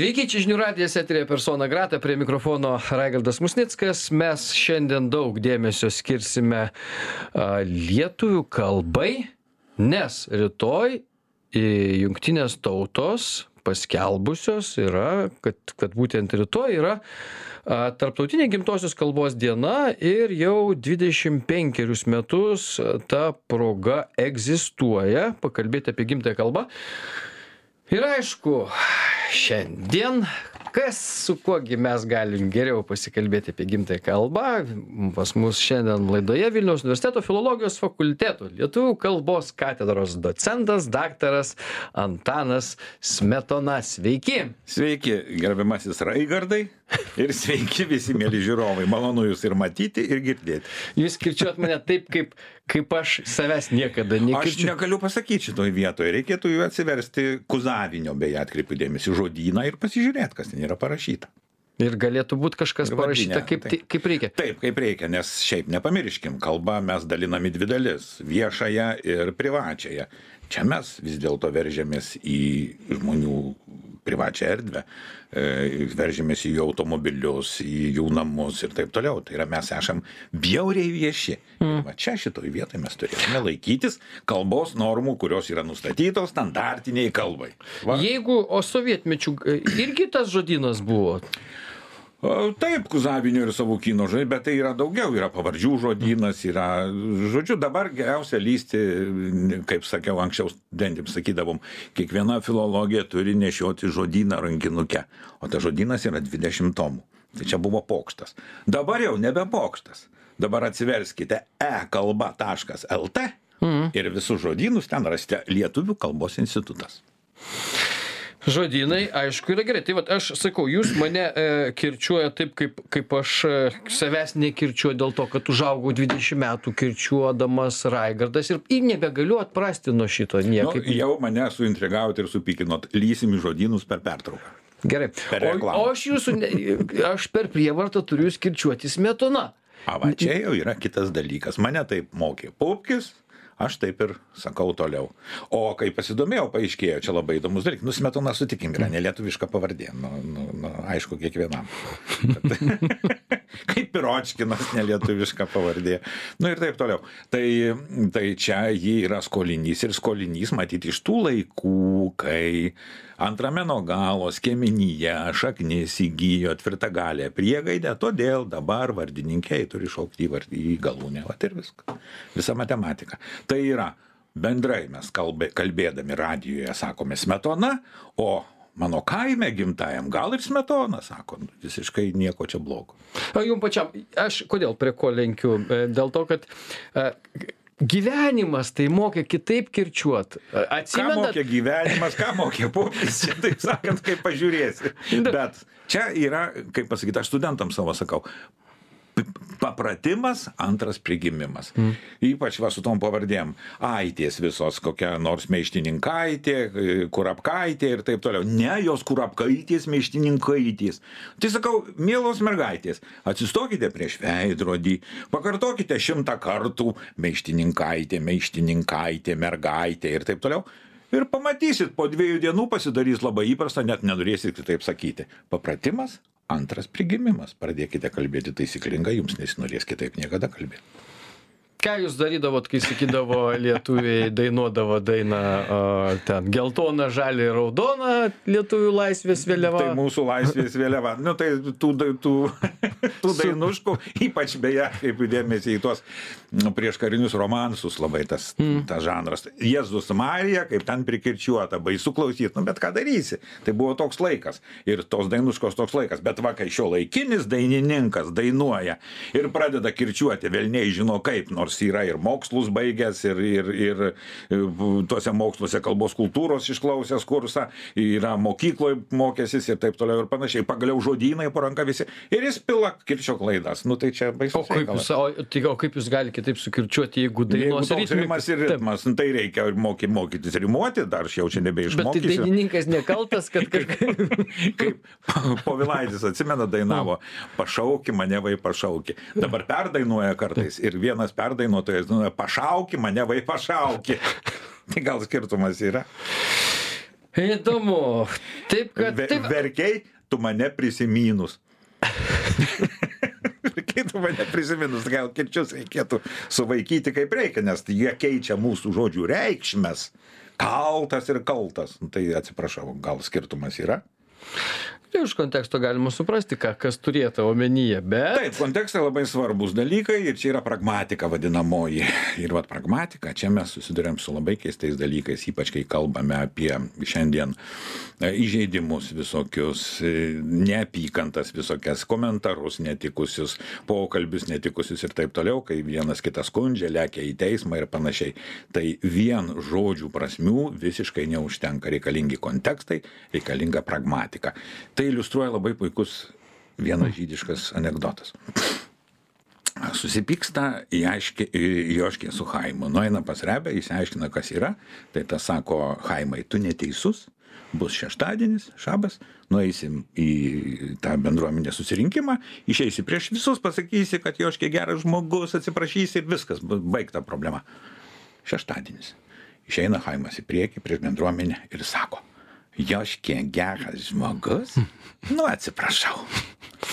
Sveiki, čia žinių radijas eterė persona grata, prie mikrofono Raigaldas Musnickas. Mes šiandien daug dėmesio skirsime a, lietuvių kalbai, nes rytoj į jungtinės tautos paskelbusios yra, kad, kad būtent rytoj yra a, tarptautinė gimtosios kalbos diena ir jau 25 metus ta proga egzistuoja, pakalbėti apie gimtąją kalbą. Ir aišku, šiandien kas su kuo gi mes galim geriau pasikalbėti apie gimtąją kalbą. Pas mus šiandien laidoje Vilniaus universiteto filologijos fakulteto lietuvių kalbos katedros docentas daktaras Antanas Smetona. Sveiki. Sveiki, gerbiamasis Raigardai. Ir sveiki visi mėly žiūrovai. Malonu jūs ir matyti, ir girdėti. Jūs kirčiuot mane taip, kaip, kaip aš savęs niekada Aš nekirčiu. negaliu pasakyti šitoj vietoje. Reikėtų jų atsiversti kuzavinio, beje, atkreipiu dėmesį, žodyną ir pasižiūrėti, kas ten yra parašyta. Ir galėtų būti kažkas parašyta kaip, taip. kaip reikia. Taip, kaip reikia, nes šiaip nepamirškim, kalbą mes dalinam į dvi dalis - viešąją ir privačiąją. Čia mes vis dėlto veržėmės į žmonių privačią erdvę, e, veržėmės į jų automobilius, į jų namus ir taip toliau. Tai yra mes esam bjauriai vieši. Mm. Va čia šitoj vietoje mes turėtume laikytis kalbos normų, kurios yra nustatytos standartiniai kalbai. Va. Jeigu, o sovietmečių e, irgi tas žodynas buvo. Taip, kuzavinio ir savukino žodžiai, bet tai yra daugiau, yra pavardžių žodynas, yra, žodžiu, dabar geriausia lysti, kaip sakiau anksčiau, dentim sakydavom, kiekviena filologija turi nešioti žodyną rankinuke, o tas žodynas yra 20 tomų. Tai čia buvo pokštas. Dabar jau nebe pokštas. Dabar atsiverskite e-kalba.lt ir visus žodynus ten rasite Lietuvių kalbos institutas. Žodynai, aišku, yra gerai. Tai vat, aš sakau, jūs mane e, kirčiuoja taip, kaip, kaip aš e, savęs nekirčiuoju dėl to, kad užaugau 20 metų kirčiuodamas Raigardas ir, ir nebegaliu atprasti nuo šito Nu, niekaip. jau mane suintrigavot ir supykinot, lysim į žodynus per pertrauką. Gerai. O, o aš jūsų, ne, aš per prievartą turiu jūs kirčiuoti smetona. A, va, čia jau yra kitas dalykas. Mane taip mokė Pupkis, aš taip ir sakau toliau. O kai pasidomėjau, paaiškėjo, čia labai įdomus dalykas. Nusmetona sutikim, yra nelietuviška pavardė. Nu, nu, nu, aišku, kiekvienam. Kaip ir Očkinas nelietuviška pavardė. Nu ir taip toliau. Tai, tai čia ji yra skolinys ir skolinys matyti iš tų laikų, kai antrame nuo galo skiemenyje šaknis įgyjo tvirtagalę priegaidę, todėl dabar vardininkiai turi šaukti į, vard- į galūnę. Vat ir viskas. Visa matematika. Tai yra bendrai mes kalbė, kalbėdami radijoje sakome smetona, o mano kaime gimtajam gal ir smetona, sako, nu, visiškai nieko čia blogo. O jums pačiam, aš kodėl prie ko lenkiu? E, Dėl to, kad e, gyvenimas tai mokė kitaip kirčiuot. E, Ką Atsimenat, mokė gyvenimas, ką mokė popis, čia taip sakant, kaip pažiūrėsi. Bet čia yra, kaip pasakyti, aš studentam savo sakau, papratimas, antras prigimimas. Mm. Ypač va su tom pavardėm. Aitės visos, kokia nors meištininkaitė, kurapkaitė ir taip toliau. Ne jos kurapkaitės, meištininkaitės. Tai sakau, mielos mergaitės, atsistokite prieš veidrodį, pakartokite šimtą kartų meištininkaitė, meištininkaitė, mergaitė ir taip toliau. Ir pamatysit, po dviejų dienų pasidarys labai įprasta, net nenorėsit kitaip sakyti. Papratimas, antras prigimimas. Pradėkite kalbėti taisyklingai, jums nesinorės kitaip niekada kalbėti. Ką jūs darydavot, kai sakydavo lietuviai, dainuodavo dainą a, ten geltona, žalia ir raudona lietuvių laisvės vėliava. Tai mūsų laisvės vėliava. Nu, tai tų, da- tų, tų dainuškų, ypač beje, kaip dėmesį į tuos nu, prieškarinius romansus, labai tas, mm. tas žanras. Jėzus Marija, kaip ten prikirčiuota, baisu klausyti, nu, bet ką darysi. Tai buvo toks laikas. Ir tos dainuškos toks laikas. Bet va, kai šio laikinis dainininkas dainuoja ir pradeda kirčiuoti, vėlniai žino kaip, nors yra ir mokslus baigęs, ir, ir, ir, ir tuose moksluose kalbos kultūros išklausęs kursą, yra mokykloje mokęsis ir taip toliau ir panašiai. Pagaliau žodynai po ranka visi. Ir jis pila kirčio klaidas. Nu tai čia baisu. O kaip, jūs, o, tai, o kaip jūs galite kitaip sukirčiuoti, jeigu Jeigu dainos ritmika- rimas ir Taip. ritmas, nu, tai reikia moky, mokytis rimuoti, dar aš jau čia Bet tai nebeišmokysiu. dainininkas nekaltas, kad kažkaip... Kaip Povilaitis atsimena dainavo, pašauki mane vai pašauki. Dabar perdainuoja kartais ir vienas perdainuotojas dainuoja, pašauki mane vai pašauki. Tai gal skirtumas yra? Įdomu. Taip, kad... Taip, verkiai, tu mane prisiminus. verkiai, tu mane prisiminus. Gal kirčius reikėtų suvaikyti kaip reikia, nes jie keičia mūsų žodžių reikšmės. Kaltas ir kaltas. Nu, tai atsiprašau, gal skirtumas yra? Iš konteksto galima suprasti, ką, kas turėtų omenyje, bet... Taip, kontekstai labai svarbus dalykai ir čia yra pragmatika vadinamoji. Ir vad pragmatika, čia mes susidurėm su labai keistais dalykais, ypač kai kalbame apie šiandien e, įžeidimus visokius, e, neapykantas visokias, komentarus netikusius, pokalbius netikusius ir taip toliau, kai vienas kitas skundžia, lėkia į teismą ir panašiai. Tai vien žodžių prasmių visiškai neužtenka, reikalingi kontekstai, reikalinga pragmatika tai iliustruoja labai puikus vienas žydiškas anegdotas. Susipyksta Joškė, su Haimu, nueina pas Rebę, įsiaiškina, kas yra, tai tas sako, Haimai, tu neteisus, bus šeštadienis, šabas, nueisim į tą bendruomenės susirinkimą, išeisi prieš visus, pasakysi, kad Joškė geras žmogus, atsiprašysi ir viskas, baigta problema. Šeštadienis. Išeina Haimas į priekį prieš bendruomenę ir sako, Joškė geras žmogus? Nu, atsiprašau.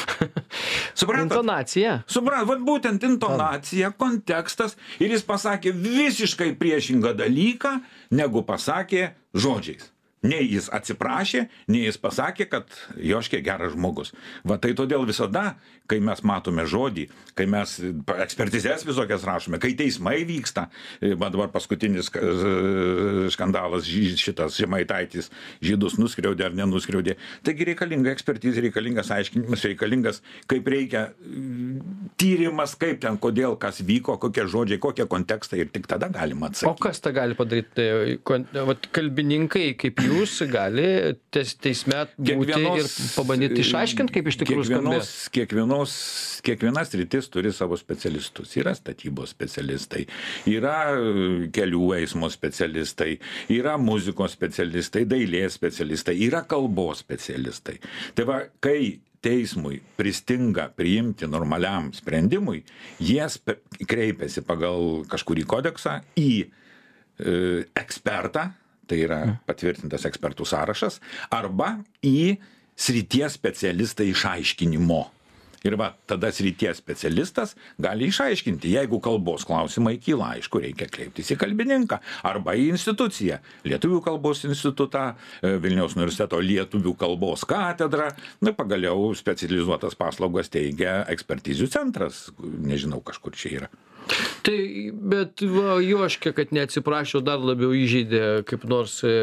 Suprantat? Intonacija. Suprantat, vat būtent intonacija, kontekstas ir jis pasakė visiškai priešingą dalyką, negu pasakė žodžiais nei jis atsiprašė nei jis pasakė kad joškė geras žmogus. Va tai todėl visada kai mes matome žodį kai mes ekspertizes visokias rašome kai teismai vyksta va dabar paskutinis skandalas ži šitas žemaitaitis žydus nuskriaudė ar nenuskriaudė. Taigi reikalinga ekspertizė reikalingas aiškinimas reikalingas kaip reikia tyrimas kaip ten kodėl kas vyko kokie žodžiai kokie kontekstai ir tik tada galima atsakyt o kas tą gali padaryt? Tai kon vat kalbininkai kaip jūs gali tes teisme būti ir pabandyt išaiškint, kaip iš tikrųjų kiekvienos, kiekvienos, kiekviena sritis turi savo specialistus. Yra statybos specialistai, yra e, kelių eismo specialistai, yra muzikos specialistai, dailės specialistai, yra kalbos specialistai. Tai va, kai teismui pristinga priimti normaliam sprendimui, jie kreipiasi pagal kažkurį kodeksą į e, ekspertą, tai yra patvirtintas ekspertų sąrašas, arba į srities specialistą išaiškinimo. Ir va, tada srities specialistas gali išaiškinti, jeigu kalbos klausimai kyla, aišku, reikia kreiptis į kalbininką arba į instituciją. Lietuvių kalbos institutą, e, Vilniaus universiteto lietuvių kalbos katedrą, na, pagaliau specializuotas paslaugas teigia ekspertizių centras, nežinau, kažkur čia yra. Tai, bet va, Joškė, kad neatsiprašo, dar labiau įžeidė, kaip nors, e,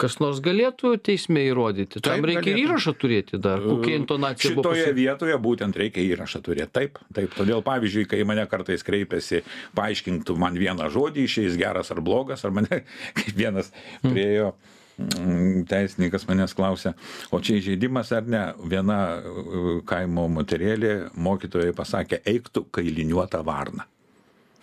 kas nors galėtų teisme įrodyti. Tam reikia galėtų. įrašą turėti dar, kokia intonacija buvo. Šitoje vietoje būtent reikia įrašą turėti. Taip, taip. Todėl, pavyzdžiui, kai mane kartais kreipiasi, paaiškinktų man vieną žodį, išeis geras ar blogas, ar mane kaip vienas priejo. Mm, teisininkas manęs klausia, o čia įžeidimas ar ne? Viena e, kaimo moterėlė mokytojai pasakė, eiktų kailiniuotą varną.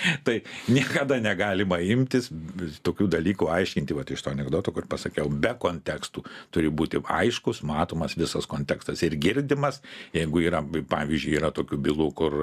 tai niekada negalima imtis tokių dalykų aiškinti, va iš to anegdoto, kur pasakiau, be kontekstų turi būti aiškus, matomas visas kontekstas ir girdimas, jeigu yra, pavyzdžiui, yra tokių bylų, kur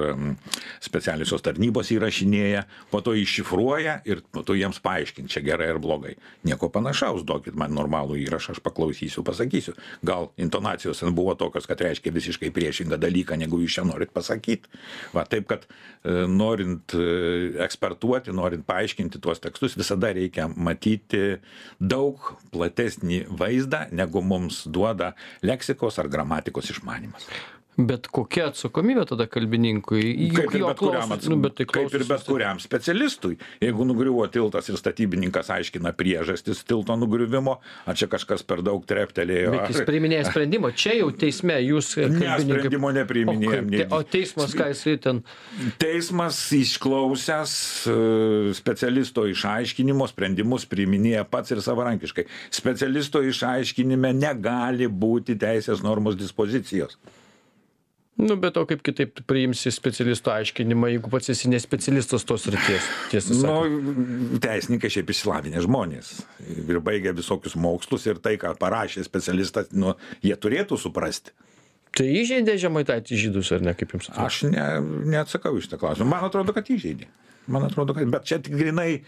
specialiosios tarnybos įrašinėja, po to iššifruoja ir po to jiems paaiškinti, čia gerai ar blogai. Nieko panašaus, duokit man normalų įrašą, aš paklausysiu, pasakysiu. Gal intonacijos ten buvo tokios, kad reiškia visiškai priešingą dalyką, negu jūs čia norit pasakyti. Va taip, kad e, norint e, ekspertuoti, norint paaiškinti tuos tekstus, visada reikia matyti daug platesnį vaizdą, negu mums duoda leksikos ar gramatikos išmanimas. Bet kokia atsakomybė tada kalbininkui? Kaip ir bet, kuriam, ats... nu, bet tai kaip ir bet kuriam specialistui. Jeigu nugriuvo tiltas ir statybininkas aiškina priežastis tilto nugriuvimo, ar čia kažkas per daug treptelėjo. Bet jis priminėja sprendimą, čia jau teisme jūs. Ne, sprendimo nepriminėjom. O, o teismas, ką jisai ten? Teismas išklausęs e, specialisto išaiškinimo sprendimus priminėja pats ir savarankiškai. Specialisto išaiškinime negali būti teisės normos dispozicijos nu bet o kaip kitaip priimsi specialisto aiškinimą jeigu pats esi ne specialistas tos srities tiesą sakant. nu teisininkai šiaip išsilavinę žmonės ir baigę visokius mokslus ir tai ką parašė specialistas nu jie turėtų suprasti tai įžeidė žemaitaitis žydus ar ne kaip jums atrodo Aš ne, neatsakau iš tą klausimą. Man atrodo, kad įžeidė. Man atrodo, kad, bet čia tik grinai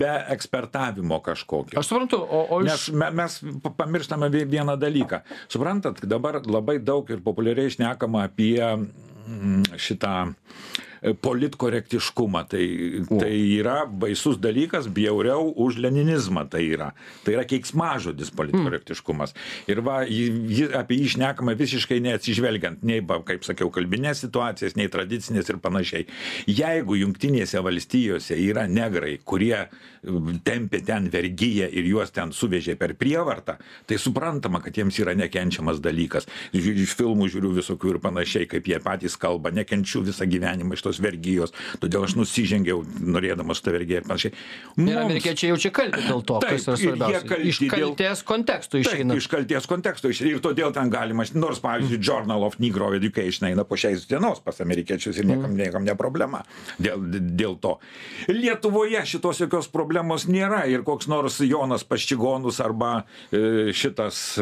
be ekspertavimo kažkokio. aš suprantu o o Nes iš me- mes pa- pamirštame vie- vieną dalyką. Suprantat, dabar labai daug ir populiariai šnekama apie mm, šitą e, politkorektiškumą. Tai, tai yra baisus dalykas, bjauriau už leninizmą tai yra. Tai yra keiksmažodis politkorektiškumas. Ir va, jį, apie jį šnekama visiškai neatsižvelgiant nei, kaip sakiau, kalbinės situacijas, nei tradicinės ir panašiai. Jeigu jungtinėse valstijose yra negrai, kurie tempė ten vergyją ir juos ten suvežė per prievartą, tai suprantama, kad jiems yra nekenčiamas dalykas. Ži- Iš filmų žiūriu visokių ir panašiai, kaip jie patys kalba, nekenčiu visą gyvenimą iš tos vergyjos, todėl aš nusižengiau norėdamas tą vergiją ir panašiai. ir Mums- amerikiečiai jaučia kaltę dėl to Taip, kas yra ir svarbiausia kalti iš dėl- kaltės konteksto Taip, išeina iš kalties konteksto iš- ir todėl ten galima, nors pavyzdžiui, Journal of Negro Education eina po šiais dienos pas amerikiečius ir niekam, niekam ne problema dėl, dėl to. Lietuvoje šitos jokios problemos nėra ir koks nors Jonas Paščigonus arba e, šitas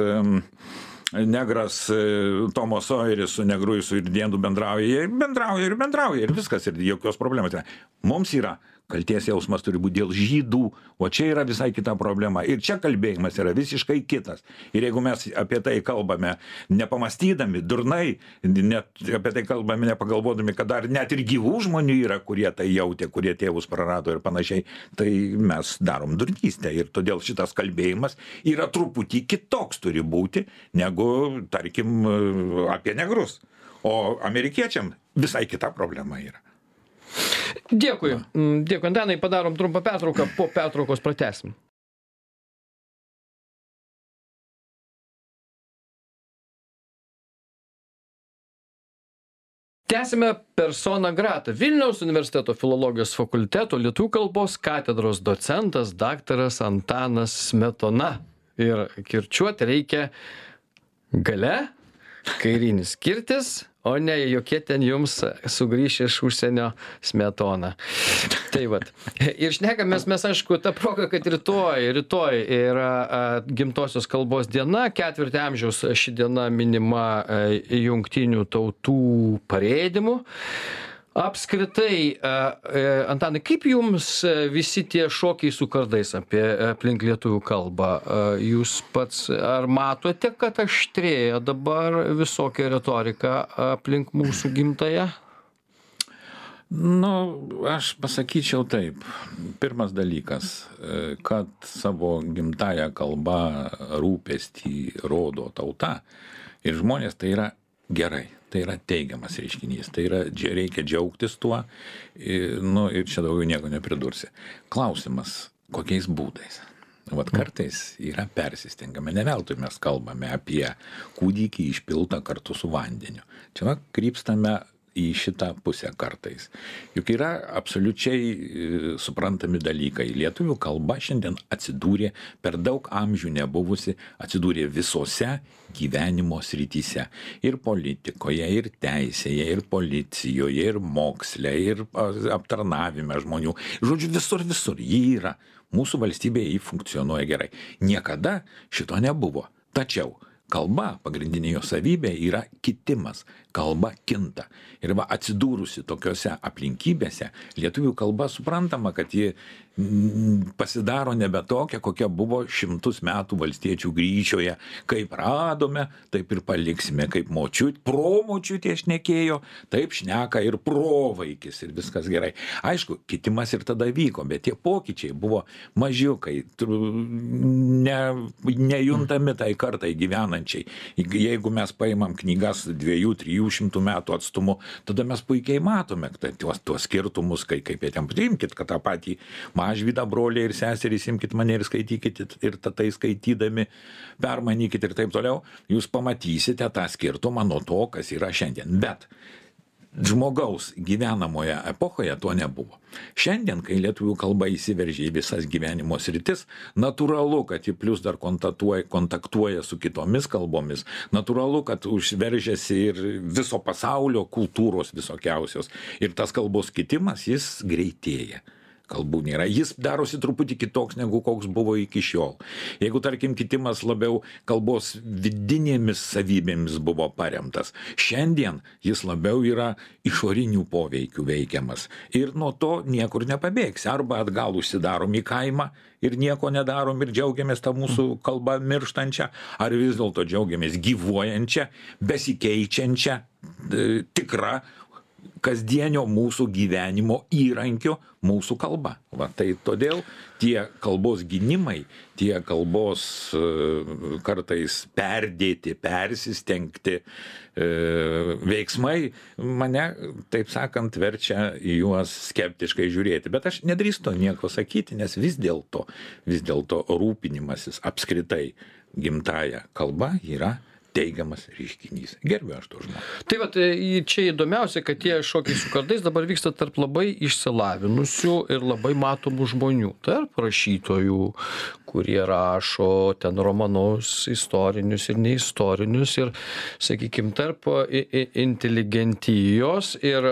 negras e, Tomo Sojeris su negru su Irdiendu bendrauja, jie bendrauja ir bendrauja ir viskas ir jokios problemos. Mums yra kalties jausmas turi būti dėl žydų, o čia yra visai kita problema. Ir čia kalbėjimas yra visiškai kitas. Ir jeigu mes apie tai kalbame nepamastydami, durnai, net apie tai kalbame nepagalvodami, kad dar net ir gyvų žmonių yra, kurie tai jautė, kurie tėvus prarado ir panašiai, tai mes darom durnystę. Ir todėl šitas kalbėjimas yra truputį kitoks turi būti, negu, tarkim, apie negrus. O amerikiečiam visai kita problema yra. Dėkui. Mm, dėkui antanai padarom trumpą pertrauką po pertraukos pratęsim. Tęsiame persona grata. Vilniaus universiteto filologijos fakulteto lietuvių kalbos katedros docentas daktaras antanas smetona. Ir kirčiuot reikia gale kairinis kirtis o ne jokie ten jums sugrįš iš užsienio smetona. Tai vat. Ir šnekamės mes aišku ta proga kad rytoj rytoj yra gimtosios kalbos diena ketvirtį amžiaus ši diena minima jungtinių tautų parėdimu apskritai a, a, antanai kaip jums a, visi tie šokiai su kardais apie aplink lietuvių kalbą jūs pats ar matote kad aštrėja dabar visokia retorika aplink mūsų gimtąją Nu, aš pasakyčiau taip. Pirmas dalykas, e, kad savo gimtają kalbą rūpestį rodo tauta ir žmonės tai yra gerai. Tai yra teigiamas reiškinys, tai yra, reikia džiaugtis tuo, i- nu, ir čia daugiau nieko nepridursi. Klausimas, kokiais būdais? Vat kartais yra persistengama, ne veltui mes kalbame apie kūdikį išpiltą kartu su vandeniu. Čia va, krypstame į šitą pusę kartais. Juk yra absoliučiai e, suprantami dalykai. Lietuvių kalba šiandien atsidūrė per daug amžių nebuvusi, atsidūrė visose gyvenimo srityse. Ir politikoje, ir teisėje, ir policijoje, ir moksle, ir aptarnavime žmonių. Žodžiu, visur, visur ji yra. Mūsų valstybėje jį funkcionuoja gerai. Niekada šito nebuvo. Tačiau kalba, pagrindinė jo savybė yra kitimas. Kalba kinta. Ir va atsidūrusi tokiuose aplinkybėse, lietuvių kalba suprantama, kad ji pasidaro nebe tokia, kokia buvo šimtus metų valstiečių grįžioje. Kaip radome, taip ir paliksime, kaip močiut, promočių tie šnekėjo, taip šneka ir provaikis ir viskas gerai. Aišku, kitimas ir tada vyko, bet tie pokyčiai buvo mažiukai, ne, nejuntami tai kartai gyvenančiai. Jeigu mes paimam knygas dviejų, trijų šimtų metų atstumu, tada mes puikiai matome tuos, tuos skirtumus, kai, kaip jie ten priimkit, kad tą patį mažvydą broliai ir seserys imkit mane ir skaitykit ir tatai skaitydami, permanykit ir taip toliau, jūs pamatysite tą skirtumą nuo to, kas yra šiandien. Bet žmogaus gyvenamoje epochoje to nebuvo. Šiandien, kai lietuvių kalba įsiveržė į visas gyvenimo sritis, natūralu, kad ji plus dar kontaktuoja, kontaktuoja su kitomis kalbomis, natūralu, kad užveržėsi ir viso pasaulio kultūros visokiausios. Ir tas kalbos kitimas, jis greitėja. Kalbų nėra. Jis darosi truputį kitoks negu koks buvo iki šiol. Jeigu, tarkim, kitimas labiau kalbos vidinėmis savybėmis buvo paremtas, šiandien jis labiau yra išorinių poveikių veikiamas. Ir nuo to niekur nepabėgs. Arba atgal užsidarom į kaimą ir nieko nedarom ir džiaugiamės tą mūsų kalbą mirštančią, ar vis dėlto džiaugiamės gyvuojančią, besikeičiančią, tikrą kasdienio mūsų gyvenimo įrankiu mūsų kalba. Va, tai todėl tie kalbos gynimai, tie kalbos e, kartais perdėti, persistengti e, veiksmai mane, taip sakant, verčia į juos skeptiškai žiūrėti. Bet aš nedrįstu nieko sakyti, nes vis dėlto, vis dėlto rūpinimasis apskritai gimtaja kalba yra teigiamas reiškinys. Gerbiu aš to žmogų. Tai va, čia įdomiausia, kad tie šokiai su kardais dabar vyksta tarp labai išsilavinusių ir labai matomų žmonių. Tarp rašytojų, kurie rašo ten romanus istorinius ir neistorinius ir, sakykime, tarp inteligentijos ir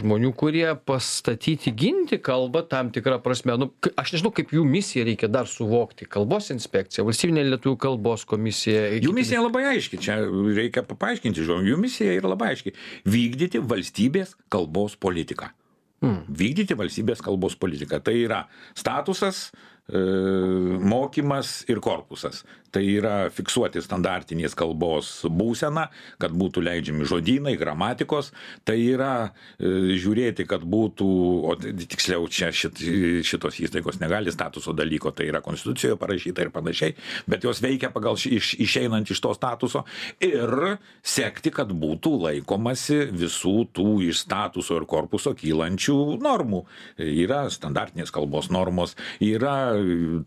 žmonių, kurie pastatyti ginti kalbą tam tikrą prasme. Nu, aš nežinau, kaip jų misiją reikia dar suvokti. Kalbos inspekcija, valstybinė lietuvių kalbos komisija. Jų misija labai aiški, čia reikia paaiškinti žodžiu. Jų misija yra labai aiški - vykdyti valstybės kalbos politiką. Hmm. Vykdyti valstybės kalbos politiką. Tai yra statusas, mokymas ir korpusas tai yra fiksuoti standartinės kalbos būseną, kad būtų leidžiami žodynai, gramatikos, tai yra e, žiūrėti, kad būtų, o tiksliau čia šit, šitos įstaigos negali statuso dalyko, tai yra konstitucijoje parašyta ir panašiai, bet jos veikia pagal iš, išeinant iš to statuso ir sekti, kad būtų laikomasi visų tų iš statuso ir korpuso kylančių normų. Yra standartinės kalbos normos, yra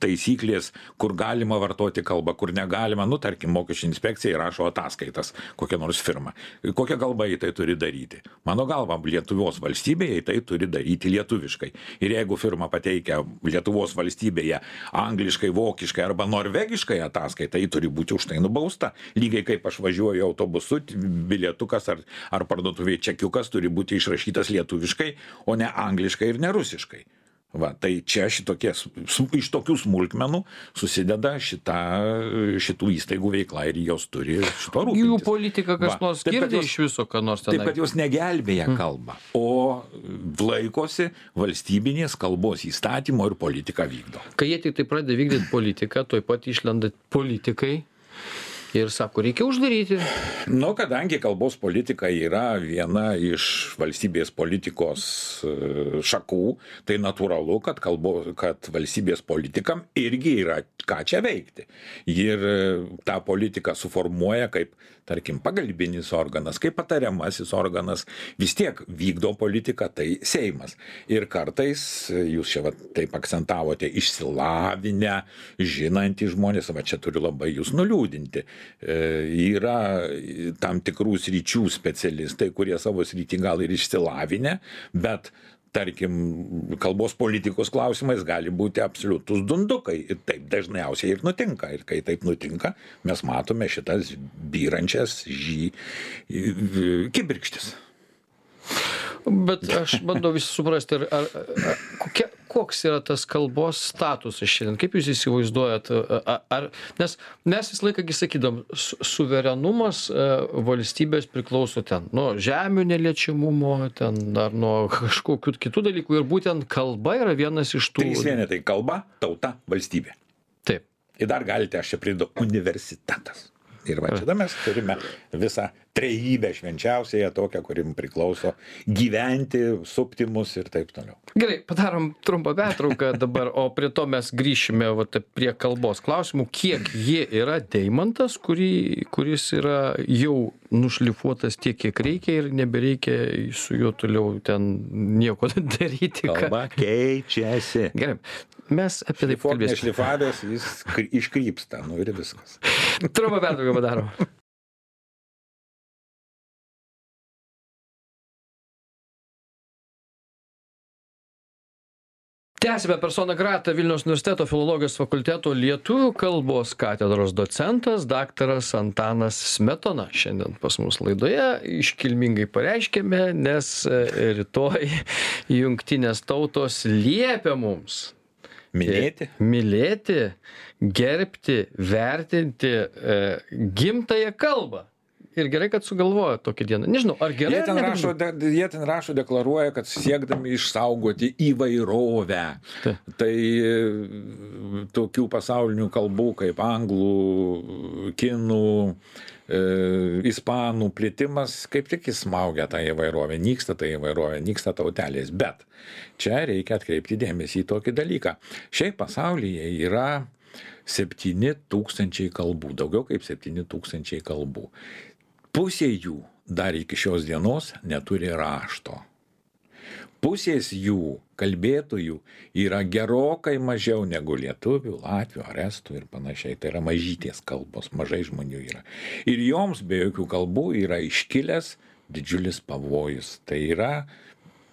taisyklės, kur galima vartoti kalbą kur negalima, nu, tarkim, mokesčių inspekcija įrašo ataskaitas kokia nors firma. Kokią kalbą į tai turi daryti? Mano galva, Lietuvos valstybėje į tai turi daryti lietuviškai. Ir jeigu firma pateikia Lietuvos valstybėje angliškai, vokiškai arba norvegiškai ataskaitą, ji turi būti už tai nubausta. Lygiai kaip aš važiuoju autobusu, bilietukas ar, ar parduotuvėje čekiukas turi būti išrašytas lietuviškai, o ne angliškai ir ne rusiškai. Va, tai čia šitokie, iš tokių smulkmenų susideda šita, šitų įstaigų veikla ir jos turi šito rūpintis. Jų politika kas nors girdė iš viso, ką nors ten. Taip, kad jos negelbėja hmm. kalbą, o laikosi valstybinės kalbos įstatymo ir politiką vykdo. Kai jie tik tai pradeda vykdyti politiką, tuoj pat išlenda politikai ir sako, reikia uždaryti. Nu, kadangi kalbos politika yra viena iš valstybės politikos e, šakų, tai natūralu, kad, kalbo, kad valstybės politikam irgi yra ką čia veikti. Ir e, tą politiką suformuoja kaip, tarkim, pagalbinis organas, kaip patariamasis organas, vis tiek vykdo politiką, tai Seimas. Ir kartais, jūs čia va, taip akcentavote, išsilavinę, žinantys žmonės, va čia turiu labai jūs nuliūdinti E, yra tam tikrų sričių specialistai, kurie savo srity gal ir išsilavinę, bet tarkim, kalbos politikos klausimais gali būti absoliutus dundukai. Ir taip dažniausiai ir nutinka. Ir kai taip nutinka, mes matome šitas byrančias žy kibirkštis. Bet aš bandau visi suprasti, ar, ar kokia, koks yra tas kalbos statusas šiandien, kaip jūs įsivaizduojat, ar, nes mes visą laiką sakydam, suverenumas valstybės priklauso ten nuo žemių neliečiamumo, ten ar nuo kažkokių kitų dalykų ir būtent kalba yra vienas iš tų. Trys vienetai - kalba, tauta, valstybė. Taip. Ir dar galite, aš čia pridu, universitetas. Ir va čia mes turime visą trejybę švenčiausiąją tokią, kuri priklauso gyventi, supti mus ir taip toliau. Gerai, padarom trumpą pertrauką dabar, o prie to mes grįšime va, prie kalbos klausimų, kiek jie yra deimantas, kurį, kuris yra jau nušlifuotas tiek, kiek reikia ir nebereikia su juo toliau ten nieko daryti. Kalba keičiasi. Gerai, mes apie tai pakalbėsime. Šlifavęs jis iškrypsta, nu ir viskas. Trumpą pertrauką padarom. Tęsiame persona grata vilniaus universiteto filologijos fakulteto lietuvių kalbos katedros docentas daktaras antanas smetona šiandien pas mus laidoje iškilmingai pareiškėme nes e, rytoj jungtinės tautos liepia mums Minėti? mylėti gerbti vertinti e, gimtąją kalbą ir gerai kad sugalvojo tokią dieną nežinau ar gerai Jie ar ten, negerai? rašo, de, jie ten rašo, deklaruoja, kad siekdami išsaugoti įvairovę. Taip. Tai tokių pasaulinių kalbų kaip anglų, kinų, e, ispanų plėtimas kaip tik įsmaugia tą įvairovę, nyksta ta įvairovė, nyksta tautelės. Bet čia reikia atkreipti dėmesį į tokį dalyką. Šiaip pasaulyje yra 7 tūkstančiai kalbų, daugiau kaip 7 tūkstančiai kalbų. Pusė jų dar iki šios dienos neturi rašto. Pusės jų kalbėtojų yra gerokai mažiau negu lietuvių, latvių ar estų ir panašiai. Tai yra mažytės kalbos, mažai žmonių yra. Ir joms be jokių kalbų yra iškilęs didžiulis pavojus. Tai yra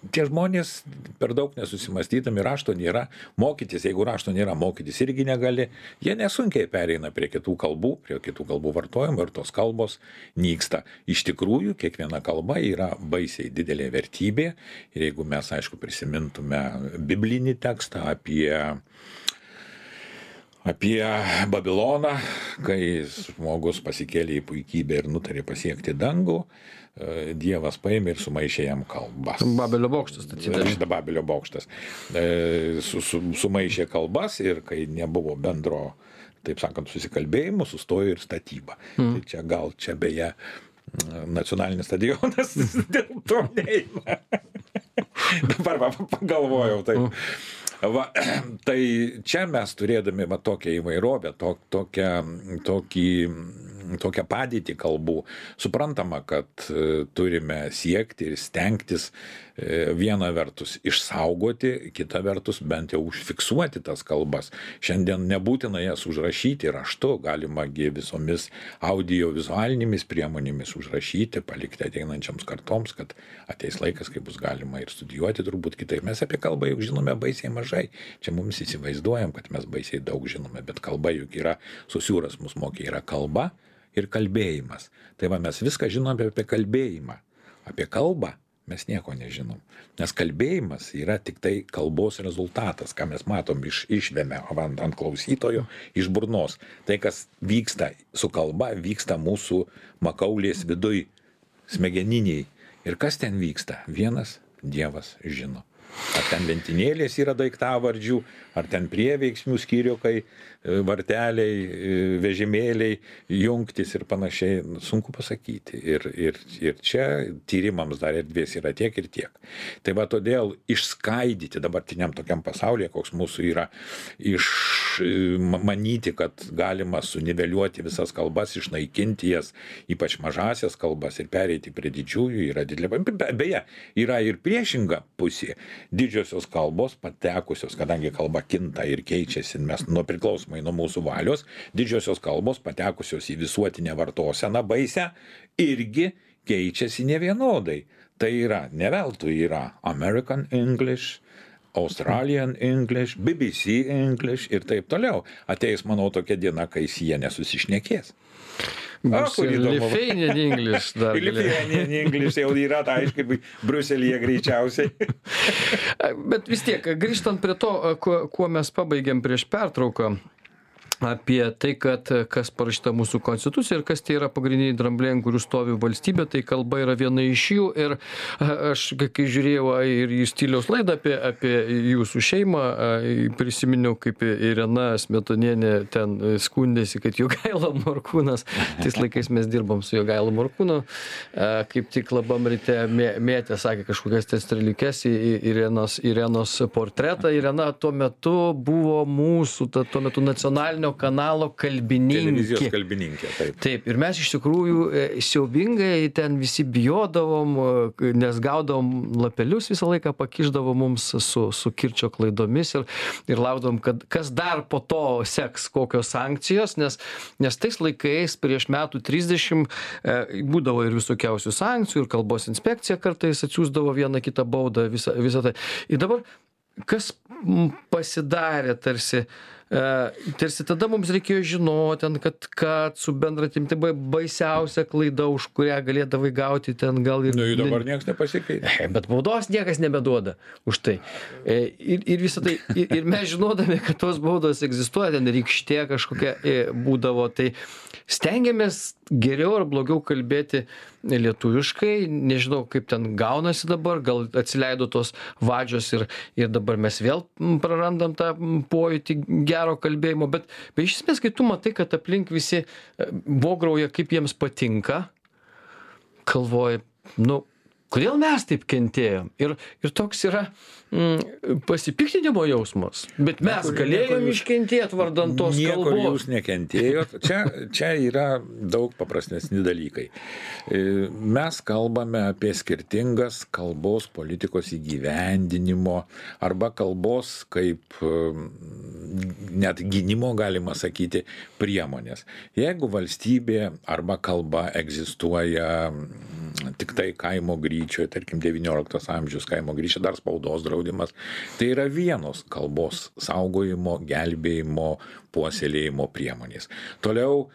tie žmonės per daug nesusimastydami rašto nėra, mokytis, jeigu rašto nėra, mokytis irgi negali, jie nesunkiai pereina prie kitų kalbų, prie kitų kalbų vartojimo ir tos kalbos nyksta. Iš tikrųjų, kiekviena kalba yra baisiai didelė vertybė ir jeigu mes, aišku, prisimintume biblinį tekstą apie apie Babiloną, kai žmogus pasikėlė į puikybę ir nutarė pasiekti dangų, e, Dievas paėmė ir sumaišė jam kalbas. babelio bokštas statytas Šitą Babelio bokštas. E, su, su, sumaišė kalbas ir kai nebuvo bendro, taip sakant, susikalbėjimo, sustojo ir statyba. Mm. Tai čia gal čia beje mm, nacionalinis stadionas dėl to neina. Dabar pagalvojau taip. Va, tai čia mes turėdami va, tokią įvairovę, to, tokią, tokį, tokią padėtį kalbų, suprantama, kad e, turime siekti ir stengtis e, viena vertus išsaugoti, kita vertus bent jau užfiksuoti tas kalbas. Šiandien nebūtina jas užrašyti raštu, galima gi visomis audiovizualinėmis priemonėmis užrašyti, palikti ateinančiams kartoms, kad ateis laikas, kai bus galima ir studijuoti turbūt kitaip. Mes apie kalbą jau žinome baisiai mažai. Čia mums įsivaizduojam, kad mes baisiai daug žinome, bet kalba juk yra, susiūras mus mokė, yra kalba ir kalbėjimas. Tai va mes viską žinome apie kalbėjimą. Apie kalbą mes nieko nežinom. Nes kalbėjimas yra tik tai kalbos rezultatas, ką mes matom iš išvėmę ant, ant klausytojo, iš burnos. Tai, kas vyksta su kalba, vyksta mūsų makaulės viduj, smegeniniai. Ir kas ten vyksta? Vienas Dievas žino. Ar ten lentynėlės yra daiktavardžių, ar ten prieveiksmių skyriukai, e, varteliai, e, vežimėliai, jungtis ir panašiai, nu, sunku pasakyti. Ir, ir, ir čia tyrimams dar erdvės yra tiek ir tiek. Tai va todėl išskaidyti dabartiniam tokiam pasaulyje, koks mūsų yra, iš e, ma- manyti, kad galima suniveliuoti visas kalbas, išnaikinti jas, ypač mažasias kalbas ir pereiti prie didžiųjų yra didelė. be- Beje, yra ir priešinga pusė. Didžiosios kalbos patekusios, kadangi kalba kinta ir keičiasi, mes nuo priklausomai nuo mūsų valios, didžiosios kalbos patekusios į visuotinę vartoseną baisę irgi keičiasi nevienodai. Tai yra, ne veltui yra American English, Australian English, BBC English ir taip toliau. Ateis, manau, tokia diena, kai jie nesusišnekės. Lithuanian English dar. Lithuanian English jau yra, tai aiškiai, Bruselėje greičiausiai. Bet vis tiek, grįžtant prie to, kuo mes pabaigėm prieš pertrauką, apie tai, kad kas parašyta mūsų konstitucija ir kas tie yra pagrindiniai drambliai, ant kurių stovi valstybė, tai kalba yra viena iš jų. Ir aš, kai- žiūrėjau ir į stiliaus laidą apie, apie jūsų šeimą, prisiminiau, kaip Irena Smetonienė ten skundėsi, kad Jogaila Morkūnas, tais laikais mes dirbom su Jogaila Morkūnu, kaip tik labam ryte mė- mėtė, sakė kažkokias ten streliukes į į Irenos, Irenos portretą. Irena tuo metu buvo mūsų, ta, tuo metu nacionalinio kanalo Televizijos kalbininkė. kalbininkė, taip. Taip, ir mes iš tikrųjų e, siaubingai ten visi bijodavom, e, nes gaudavom lapelius visą laiką, pakiždavo mums su, su kirčio klaidomis ir, ir laukdavom, kad kas dar po to seks, kokios sankcijos, nes, nes tais laikais prieš metų 30 e, būdavo ir visokiausių sankcijų, ir kalbos inspekcija kartais atsiųsdavo vieną kitą baudą, visą tai. Ir dabar kas pasidarė tarsi e, tarsi tada mums reikėjo žinot ten kad kad su bendratim tai buvo baisiausia klaida už kurią galėdavai gauti ten gal ir Nu, jų dabar niekas nepasikeitė. Bet baudos niekas nebeduoda už tai. E, Ir, ir visą tai, ir, ir mes žinodami, kad tos baudos egzistuoja, ten rykštė kažkokia e, būdavo, tai stengiamės geriau ar blogiau kalbėti lietuviškai, nežinau, kaip ten gaunasi dabar, gal atsileido tos vadžios ir, ir dabar mes vėl prarandam tą pojūtį gero kalbėjimo, bet, bet iš esmės, kai tu matai, kad aplink visi vograuja, kaip jiems patinka, galvoji, nu, kodėl mes taip kentėjom? Ir, ir toks yra mm, pasipiktinimo jausmas. Bet mes Niekur- galėjom niekur- iškentėti vardant tos kalbos. jūs nekentėjot. Čia, čia yra daug paprastesni dalykai. E, Mes kalbame apie skirtingas kalbos politikos įgyvendinimo arba kalbos kaip e, net gynimo, galima sakyti, priemonės. Jeigu valstybė arba kalba egzistuoja mm, tik tai kaimo gryčioje, tarkim, 19 amžiaus kaimo gryčioje dar spaudos draudimas, tai yra vienos kalbos saugojimo, gelbėjimo, puoselėjimo priemonės. Toliau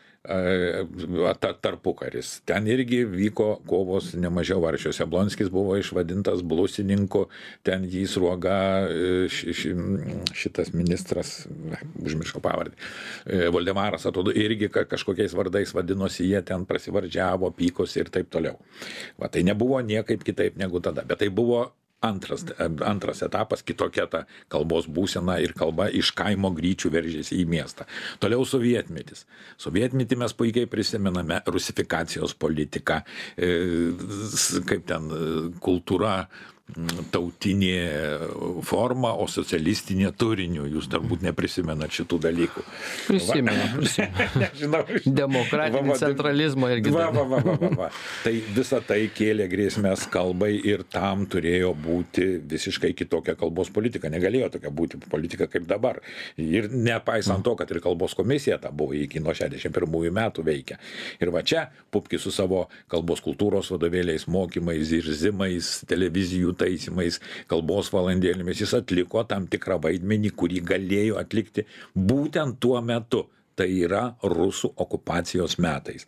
tarpukaris. Ten irgi vyko kovos nemažiau varšios. Jablonskis buvo išvadintas blusininku, ten jį sruoga e, ši, ši, šitas ministras, užmiršau pavardę, e, Voldemaras, atrodo, irgi ka- kažkokiais vardais vadinosi, jie ten prasivardžiavo, pykosi ir taip toliau. Va, tai nebuvo niekaip kitaip negu tada, bet tai buvo Antras, antras etapas, kitokia ta kalbos būsena ir kalba iš kaimo gryčių veržėsi į miestą. Toliau sovietmetis. Sovietmetį mes puikiai prisimename rusifikacijos politiką, e, kaip ten e, kultūra tautinė forma, o socialistinė turiniu. Jūs turbūt neprisimenat šitų dalykų. Prisimenu, Nežinau. Demokratinį Va, centralizmą irgi Va, va, va, va, va, va. Tai visa tai kėlė grėsmės kalbai ir tam turėjo būti visiškai kitokia kalbos politika. Negalėjo tokia būti politika kaip dabar. Ir nepaisant to, kad ir kalbos komisija ta buvo iki nuo 61 metų veikia. Ir va čia Pupkis su savo kalbos kultūros vadovėliais, mokymais, zirzimais, televizijų taisymais, kalbos valandėlėmis jis atliko tam tikrą vaidmenį, kurį galėjo atlikti būtent tuo metu. Tai yra rusų okupacijos metais.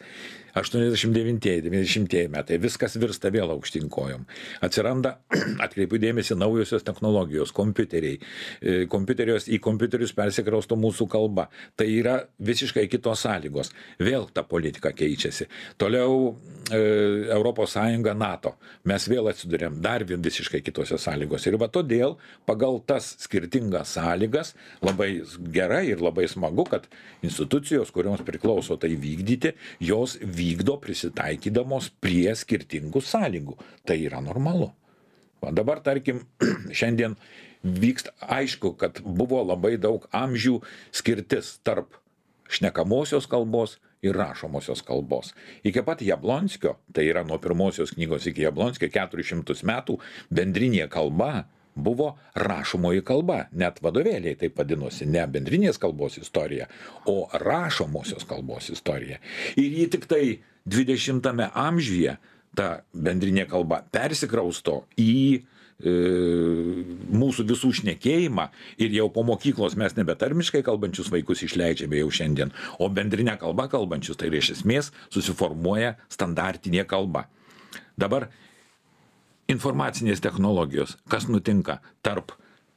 89-90 metai, viskas virsta vėl aukštinkojom. Atsiranda, atkreipiu dėmesį, naujosios technologijos, kompiuteriai. E, Kompiuterijos į kompiuterius persikrausto mūsų kalba. Tai yra visiškai kitos sąlygos. Vėl ta politika keičiasi. Toliau ES, NATO. Mes vėl atsidurėm dar visiškai kitose sąlygose. Ir va todėl pagal tas skirtingas sąlygas labai gerai ir labai smagu, kad institucijos, kurioms priklauso tai vykdyti, jos vykdo prisitaikydamos prie skirtingų sąlygų. Tai yra normalu. Va dabar, tarkim, šiandien vyksta, aišku, kad buvo labai daug amžių skirtis tarp šnekamosios kalbos ir rašomosios kalbos. Iki pat Jablonskio, tai yra nuo pirmosios knygos iki Jablonskio 400 metų, bendrinė kalba buvo rašomoji kalba, net vadovėliai taip vadinosi, ne bendrinės kalbos istorija, o rašomosios kalbos istorija. Ir jį tik tai 20-ame amžiuje ta bendrinė kalba persikrausto į e, mūsų visų šnekėjimą ir jau po mokyklos mes nebe tarmiškai kalbančius vaikus išleidžiame jau šiandien, o bendrinę kalbą kalbančius, tai iš esmės susiformuoja standartinė kalba. Dabar informacinės technologijos, kas nutinka tarp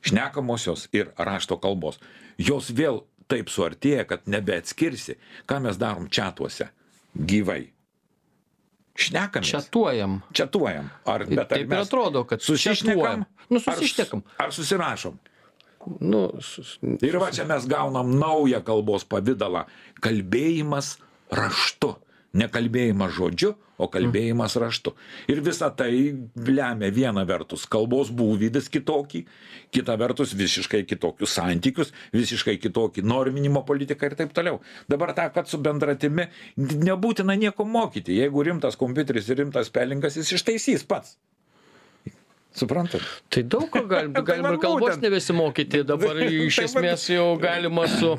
šnekamosios ir rašto kalbos, jos vėl taip suartėja, kad nebeatskirsi, ką mes darom čatuose gyvai. Šnekam. Čatuojam. Čatuojam. Ar, bet ar Taip ir atrodo, kad susišnekam? Nu, Ar- susišnekam. Ar susirašom? Nu, sus- Ir va čia mes gaunam naują kalbos pavydalą. Kalbėjimas raštu. Nekalbėjimas žodžiu, o kalbėjimas raštu. Ir visa tai lemia viena vertus kalbos būvį vis kitokį, kita vertus visiškai kitokius santykius, visiškai kitokį norminimo politiką ir taip toliau. Dabar tą, kad su bendratimi nebūtina nieko mokyti. Jeigu rimtas kompiuteris ir rimtas pelingas, jis ištaisys pats. Suprantat? Tai daug ko galim, Tai galim va ir kalbos nebesimokyti, dabar iš Tai va- esmės jau galima su,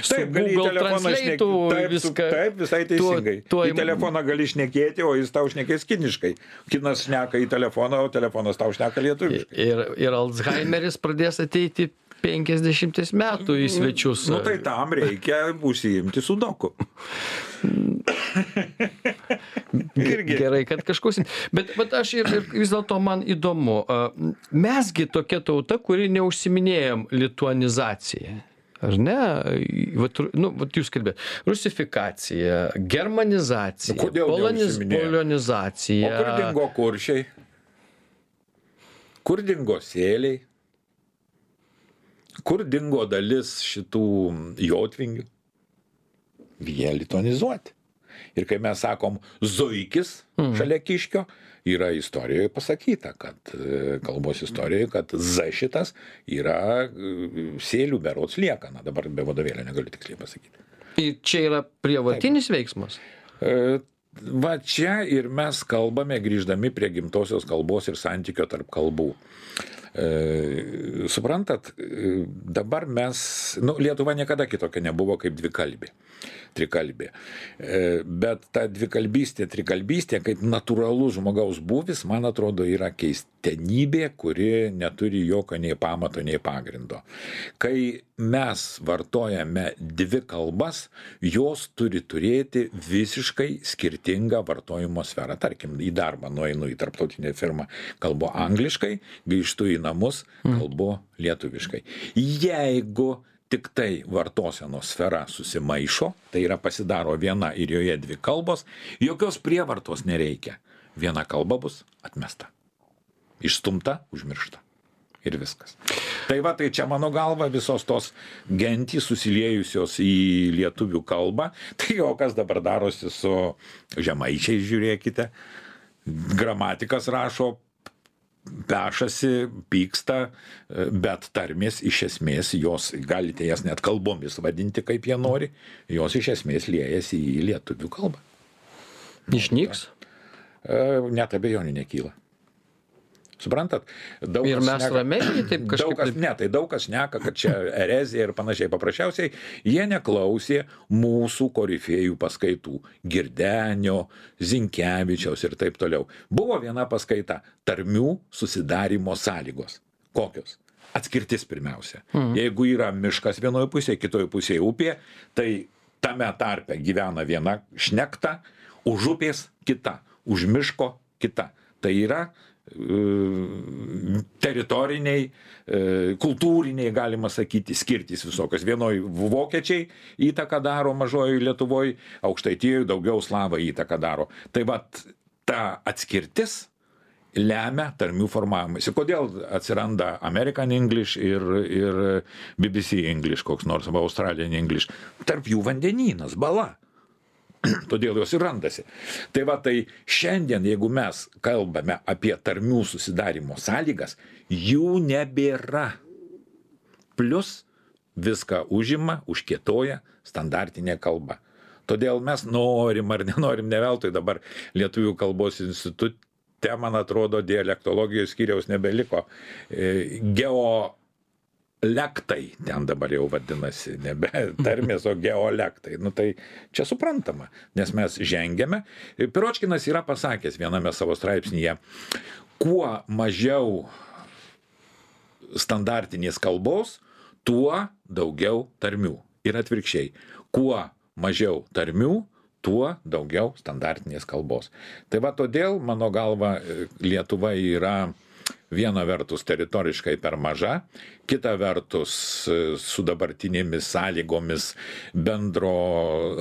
su Taip, Google telefoną šnekėti. Translate Taip, su- viską. taip, visai tuo- teisingai. tuo Į telefoną gali šnekėti, o jis tau šnekės kiniškai. Kinas šneka į telefoną, o telefonas tau šneka lietuviškai. Ir, ir Alzheimeris pradės ateiti 50 metų į svečius. Nu tai tam reikia užsiimti sudoku. Irgi. Gerai, kad kažkoks. Bet, bet aš ir, ir vis dėlto man įdomu. a, Mesgi tokia tauta, kuri neužsiminėjom lituanizaciją. Ar ne? Vat, nu, vat jūs kalbėt. Rusifikacija, germanizacija, Nu, poloniz, neužsiminėjom? O polonizacija. kur dingo kuršiai? Kur dingo sėliai? Kur dingo dalis šitų jotvingių? Jie litonizuoti. Ir kai mes sakom zuikis šalia kiškio, yra istorijoje pasakyta, kad e, kalbos istorijoje, kad Z šitas yra e, sėlių berots liekana. Dabar be vadovėlio negaliu tiksliai pasakyti. Ir čia yra prievartinis veiksmas. E, Va čia ir mes kalbame grįždami prie gimtosios kalbos ir santykio tarp kalbų. E, suprantat, e, dabar mes, nu, Lietuva niekada kitokia nebuvo kaip dvikalbė, trikalbė. E, bet ta dvikalbystė, trikalbystė, kaip natūralus žmogaus būvis, man atrodo, yra keistenybė, kuri neturi jokio nei pamato, nei pagrindo. Kai mes vartojame dvi kalbas, jos turi turėti visiškai skirtingą vartojimo sferą. Tarkim, į darbą nueinu į tarptautinę firmą, kalbu angliškai, grįžtu į namus, kalbu lietuviškai. Jeigu tik tai vartosenos sfera susimaišo, tai yra pasidaro viena ir joje dvi kalbos, jokios prievartos nereikia. Viena kalba bus atmesta. Išstumta, užmiršta. Ir viskas. Tai va, tai čia mano galva visos tos gentys susiliejusios į lietuvių kalbą. Tai o kas dabar darosi su žemaičiais, žiūrėkite. Gramatikas rašo pešasi, pyksta, bet tarmės iš esmės jos, galite jas net kalbomis vadinti, kaip jie nori, jos iš esmės liejasi į lietuvių kalbą. Išnyks. E, Net abejonių nekyla. Suprantat? Daug Ir mes šneka- ramiai taip kažkaip. kas, ne, tai daug kas šneka, kad čia erezija ir panašiai. Paprasčiausiai jie neklausė mūsų korifėjų paskaitų. Girdenio, Zinkevičiaus ir taip toliau. Buvo viena paskaita - tarmių susidarimo sąlygos. Kokios? Atskirtis pirmiausia. Jeigu yra miškas vienoje pusėje, kitoje pusėje upė, tai tame tarpe gyvena viena šnekta, už upės kita, už miško kita. Tai yra teritoriniai, e, kultūriniai, galima sakyti, skirtis visokios. Vienoj vokiečiai įtaką daro, mažoji Lietuvoje, aukštaitijoje daugiau slavai įtaką daro. Tai va ta atskirtis lemia tarmių formavimąsi. Kodėl atsiranda American English ir, ir BBC English, koks nors, arba Australian English. Tarp jų vandenynas, bala. Todėl jos ir randasi. Tai va, tai šiandien, jeigu mes kalbame apie tarmių susidarimo sąlygas, jų nebėra. Plus viską užima, užkietoja standartinė kalba. Todėl mes norim ar nenorim, ne veltui dabar Lietuvių kalbos institute, man atrodo, dialektologijos skyriaus nebeliko. E, Geo lektai ten dabar jau vadinasi, nebe tarmės, o geolektai. Nu tai čia suprantama, nes mes žengėme. Piročkinas yra pasakęs viename savo straipsnėje, kuo mažiau standartinės kalbos, tuo daugiau tarmių. Ir atvirkščiai, kuo mažiau tarmių, tuo daugiau standartinės kalbos. Tai va todėl, mano galva, Lietuva yra viena vertus teritoriškai per maža, kita vertus e, su dabartinėmis sąlygomis bendro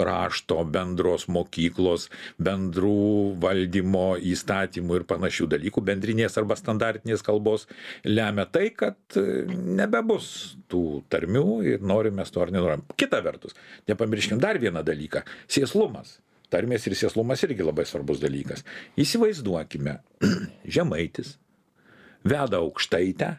rašto, bendros mokyklos, bendrų valdymo įstatymų ir panašių dalykų, bendrinės arba standartinės kalbos lemia tai, kad e, nebebus tų tarmių ir norime to ar nenorim. Kita vertus, nepamirškim dar vieną dalyką - sėslumas. Tarmės ir sėslumas irgi labai svarbus dalykas. Įsivaizduokime, žemaitis, veda aukštaitę,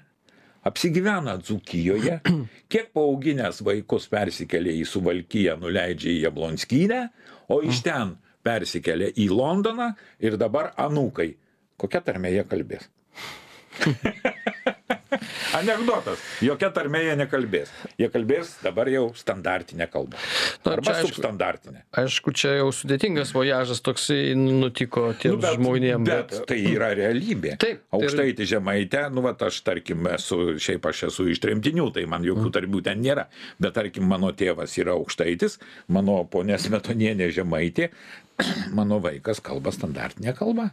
apsigyvena Dzukijoje, kiek paauginęs vaikus persikelia į Suvalkiją, nuleidžia į Jablonskynę, o iš ten persikelia į Londoną ir dabar anūkai. Kokia tarmė jie kalbės? Anekdotas. Jokia tarmė jie nekalbės. Jie kalbės dabar jau standartinę kalbą. Arba aišku- substandartinę. Aišku, čia jau sudėtingas vojažas toksai nutiko tiems nu, žmonėms. bet tai yra realybė. Taip, tai yra- Aukštaitį žemaitę, nu, va, aš tarkim, esu, šiaip aš esu iš tremtinių, tai man jokių tarbių ten nėra. Bet tarkim, mano tėvas yra aukštaitis, mano ponė Smetonienė žemaitė, mano vaikas kalba standartinę kalbą.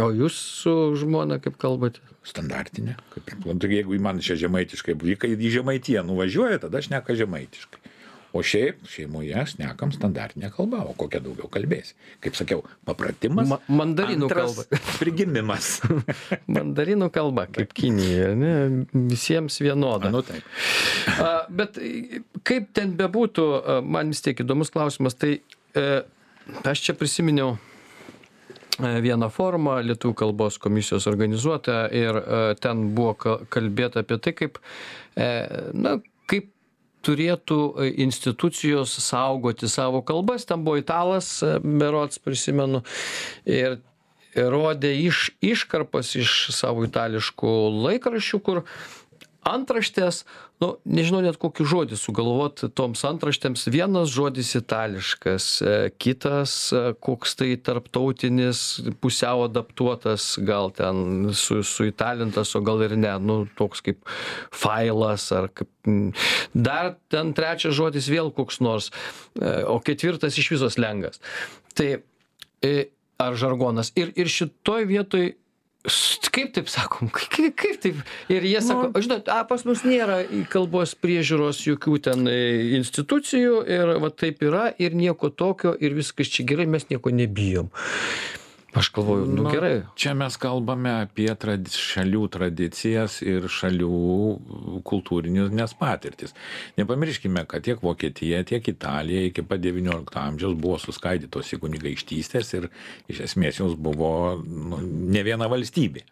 O jūs su žmona kaip kalbate? Standartinė. Kaip, nu, tai jeigu man čia žemaitiškai, kai į žemaitiją nuvažiuoja, tada aš neka žemaitiškai. O šiaip šeimoje aš nekam standartinę kalbą, o kokią daugiau kalbėsi. Kaip sakiau, papratimas. Ma- mandarinų antras Prigimimas. Mandarinų kalba, kaip Kinija, ne? visiems vienoda. nu taip. A, Bet kaip ten bebūtų, man vis tiek įdomus klausimas, tai e, aš čia prisiminiau vieną formą Lietuvų kalbos komisijos organizuotą ir e, ten buvo ka- kalbėta apie tai, kaip, e, na, kaip turėtų e, institucijos saugoti savo kalbas. Ten buvo italas, e, berots prisimenu, ir rodė iš, iškarpas iš savo itališkų laikraščių, kur antraštės, nu, nežinau net kokį žodį sugalvot toms antraštėms. Vienas žodis itališkas, e, kitas e, koks tai tarptautinis, pusiau adaptuotas, gal ten su, suitalintas, o gal ir ne, nu, toks kaip failas ar kaip. Dar ten trečias žodis vėl koks nors, e, o ketvirtas iš visos lengas. Tai ar žargonas. Ir, ir šitoj vietoj kaip taip sakom, kaip, kaip taip? Ir jie sako, žinot, a, pas mus nėra kalbos priežiūros jokių ten e, institucijų ir va taip yra ir nieko tokio ir viskas čia gerai, mes nieko nebijom. Aš galvoju, nu gerai. Čia mes kalbame apie tradi šalių tradicijas ir šalių kultūrinės patirtis. Nepamirškime, kad tiek Vokietija, tiek Italija iki pat XIX amžiaus buvo suskaidytos į kunigaikštystės ir iš esmės jos buvo nu, ne viena valstybė.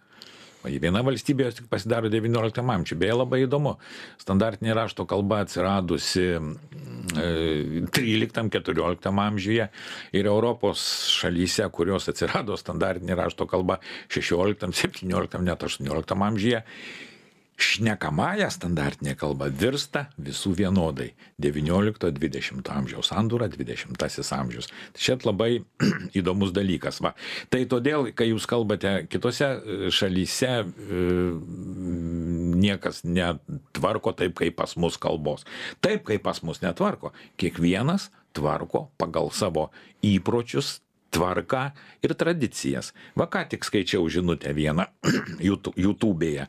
Vieną valstybę jos tik pasidaro XIX amžiuje. Beje, labai įdomu. Standartinė rašto kalba atsiradusi e, 13-14 amžiuje ir Europos šalyse, kurios atsirado standartinė rašto kalba 16, 17, net 18 amžiuje, šnekamąją standartinė kalba virsta visų vienodai. 19-20 amžiaus sandūra, 20 amžius. Tai čia labai įdomus dalykas. Va. Tai todėl, kai jūs kalbate kitose e, šalyse, e, niekas netvarko taip, kaip pas mus kalbos. Taip, kaip pas mus netvarko. Kiekvienas tvarko pagal savo įpročius, tvarką ir tradicijas. Va ką tik skaičiau žinutę vieną YouTube- YouTube'e.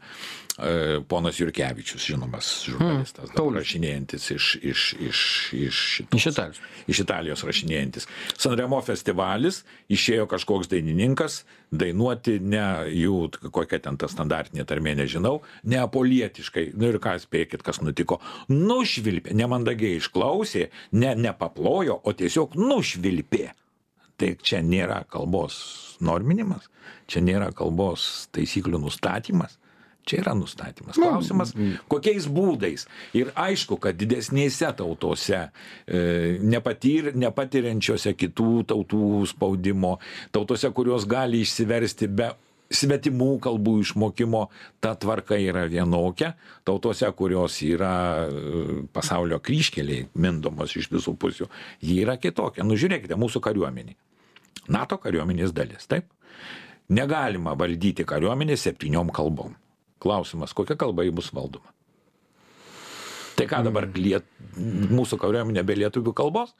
E, Ponas Jurkevičius, žinomas žurnalistas, dabar rašinėjantis iš, iš, iš, iš, šitos- Iš Italijos. iš Italijos rašinėjantis. Sanremo festivalis, išėjo kažkoks dainininkas, dainuoti ne jų, kokia ten ta standartinė tarmė, nežinau, neapolietiškai. Nu ir ką spėkit, kas nutiko. Nušvilpė, nemandagiai išklausė, ne, nepaplojo, o tiesiog nušvilpė. Tai čia nėra kalbos norminimas, čia nėra kalbos taisyklių nustatymas. Čia yra nustatymas. Klausimas, kokiais būdais. Ir aišku, kad didesnėse tautose, e, nepatyr, nepatiriančiose kitų tautų spaudimo, tautose, kurios gali išsiversti be svetimų kalbų išmokymo, ta tvarka yra vienokia. Tautose, kurios yra e, pasaulio kryškeliai, mindomos iš visų pusių, ji yra kitokia. Nu žiūrėkite, mūsų kariuomenė. NATO kariuomenės dalis, taip? Negalima valdyti kariuomenės septyniom kalbom. Klausimas, kokia kalba jį bus valdoma? Tai ką dabar liet, mūsų kariuomenė be lietuvių kalbos?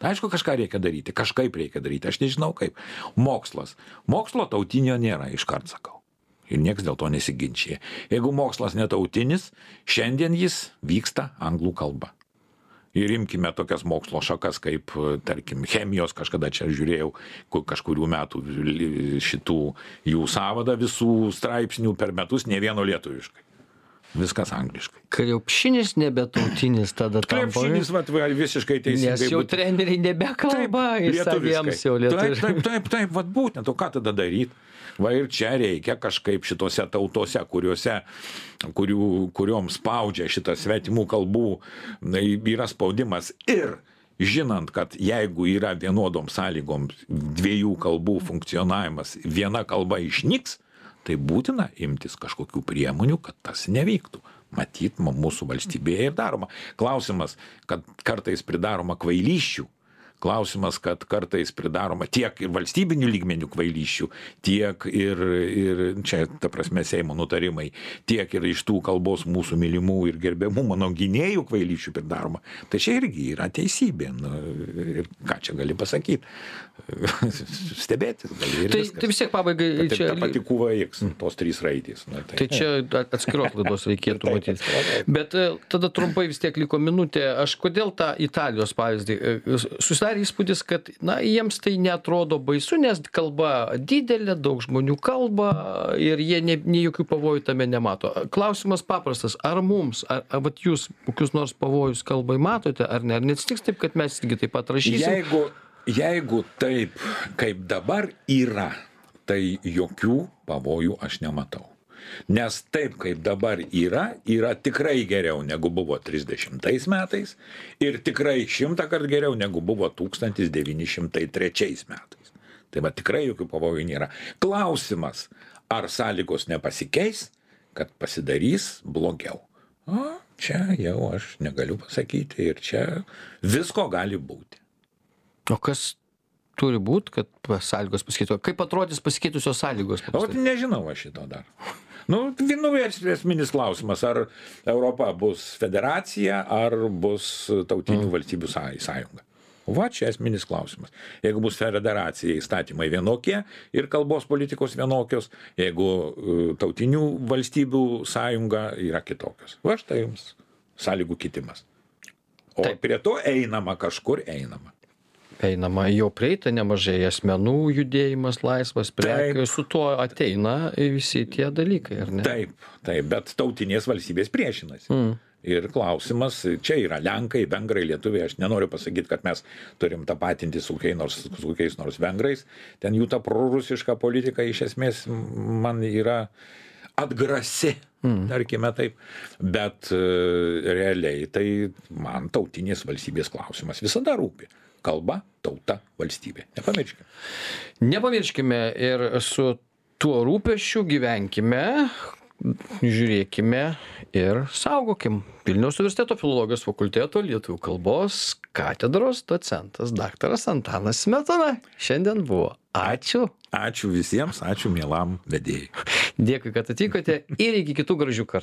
Tai aišku, kažką reikia daryti, kažkaip reikia daryti, aš nežinau kaip. Mokslas. Mokslo tautinio nėra, iškart sakau. Ir niekas dėl to nesiginčia. Jeigu mokslas netautinis, šiandien jis vyksta anglų kalba. Ir imkime tokias mokslo šakas kaip, tarkim, chemijos, kažkada čia žiūrėjau ku- kažkurių metų šitų jų savadą visų straipsnių per metus, ne vieno lietuviškai. Viskas angliškai. Krepšinis nebetautinis tada tampa. Krepšinis, va, visiškai teisingai. Nes jau būtų- treneriai nebekalba, lietuviškai. saviems jau Taip, lietuviškai. taip, taip, taip, vat būtent, o ką tada daryti? Va ir čia reikia kažkaip šitose tautose, kuriuose, kurių, kuriuom spaudžia šitas svetimų kalbų, yra spaudimas. Ir žinant, kad jeigu yra vienodom sąlygom dviejų kalbų funkcionavimas, viena kalba išnyks, tai būtina imtis kažkokių priemonių, kad tas nevyktų. Matyt, mūsų valstybėje ir daroma. Klausimas, kad kartais pridaroma kvailyščių, klausimas kad kartais pridaroma tiek ir valstybiniu lygmeniu kvailysčių tiek ir ir čia ta prasme seimo nutarimai tiek ir iš tų kalbos mūsų mylimų ir gerbiamų mano gynėjų kvailysčių pridaroma tai čia irgi yra teisybė nu ir ką čia gali pasakyt stebėtis gali ir Tai, viskas. tai vis tiek pabaigai ir čia. ta pati QVX, tos trys raidės. Nu, Tai čia atskiros laidos reikėtų matyti. Bet e, tada trumpai vis tiek liko minutė. Aš kodėl tą Italijos pavyzdį? e, Susidarė įspūdis, kad na, jiems tai netrodo baisu, nes kalba didelė, daug žmonių kalba ir jie ne, ne jokių pavojų tame nemato. Klausimas paprastas. Ar mums, ar, ar vat jūs kokius nors pavojus kalbai matote, ar ne? Ar neatsitiks taip, kad mes irgi taip pat rašysime? Jeigu, jeigu taip, kaip dabar yra, tai jokių pavojų aš nematau. Nes taip, kaip dabar yra, yra tikrai geriau negu buvo 30 metais ir tikrai šimtą kartų geriau negu buvo 1903 metais. Tai va tikrai jokių pavojų nėra. Klausimas, ar sąlygos nepasikeis, kad pasidarys blogiau. O, čia jau aš negaliu pasakyti ir čia visko gali būti. O kas turi būti, kad sąlygos pasikeitė? Kaip atrodys pasikeitusios sąlygos? O nežinau aš šito dar. Nu, vienu es- esminis klausimas, ar Europa bus federacija, ar bus tautinių mm. valstybių sąj- sąjunga. Va čia esminis klausimas. Jeigu bus federacija, įstatymai vienokie ir kalbos politikos vienokios, jeigu uh, tautinių valstybių sąjunga yra kitokios. Va štai jums sąlygų kitimas. O prie to einama, kažkur einama. Einama jau prieita nemažai asmenų judėjimas laisvas prekių su tuo ateina visi tie dalykai ar ne Taip, taip, bet tautinės valstybės priešinasi. Mm. Ir klausimas, čia yra Lenkai, Vengrai, Lietuviai, aš nenoriu pasakyti, kad mes turim tapatinti su kokiais nors, su kokiais nors Vengrais, ten jų ta prorusiška politika iš esmės man yra atgrasi, mm. tarkime taip, bet e, realiai tai man tautinės valstybės klausimas visada rūpi. Kalba, tauta, valstybė. Nepamirškime. nepamirškime ir su tuo rūpesčiu gyvenkime žiūrėkime ir saugokim vilniaus universiteto filologijos fakulteto lietuvių kalbos katedros docentas daktaras antanas smetona šiandien buvo ačiū Ačiū visiems, ačiū mielam vedėjui. dėkui kad atvykote ir iki kitų gražių kartų